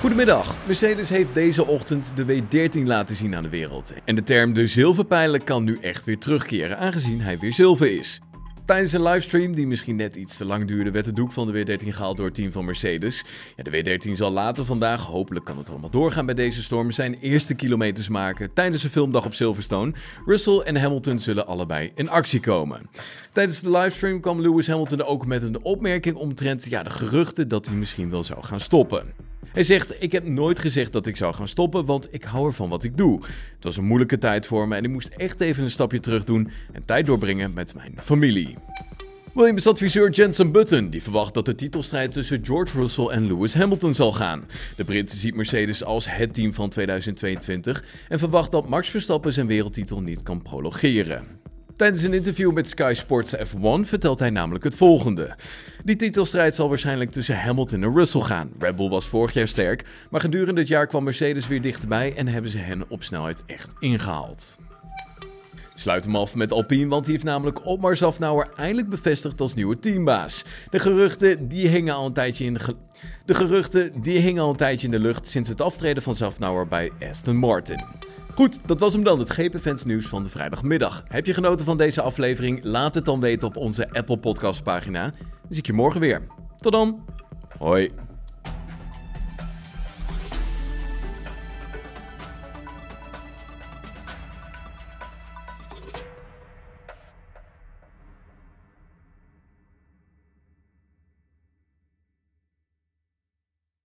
Goedemiddag. Mercedes heeft deze ochtend de W13 laten zien aan de wereld. En de term de zilverpijler kan nu echt weer terugkeren, aangezien hij weer zilver is. Tijdens een livestream, die misschien net iets te lang duurde, werd het doek van de W13 gehaald door het team van Mercedes. Ja, de W13 zal later vandaag, hopelijk kan het allemaal doorgaan bij deze storm, zijn eerste kilometers maken tijdens een filmdag op Silverstone. Russell en Hamilton zullen allebei in actie komen. Tijdens de livestream kwam Lewis Hamilton ook met een opmerking omtrent ja, de geruchten dat hij misschien wel zou gaan stoppen. Hij zegt: Ik heb nooit gezegd dat ik zou gaan stoppen, want ik hou ervan wat ik doe. Het was een moeilijke tijd voor me en ik moest echt even een stapje terug doen en tijd doorbrengen met mijn familie. Williams-adviseur Jensen Button die verwacht dat de titelstrijd tussen George Russell en Lewis Hamilton zal gaan. De Brit ziet Mercedes als het team van 2022 en verwacht dat Max Verstappen zijn wereldtitel niet kan prolongeren. Tijdens een interview met Sky Sports F1 vertelt hij namelijk het volgende. Die titelstrijd zal waarschijnlijk tussen Hamilton en Russell gaan. Red Bull was vorig jaar sterk, maar gedurende het jaar kwam Mercedes weer dichterbij en hebben ze hen op snelheid echt ingehaald. Sluit hem af met Alpine, want die heeft namelijk Otmar Zafnauer eindelijk bevestigd als nieuwe teambaas. De geruchten die hingen al een tijdje in de, de geruchten die hingen al een tijdje in de lucht sinds het aftreden van Zafnauer bij Aston Martin. Goed, dat was hem dan, het GP Fans nieuws van de vrijdagmiddag. Heb je genoten van deze aflevering? Laat het dan weten op onze Apple Podcast pagina. Dan zie ik je morgen weer. Tot dan. Hoi.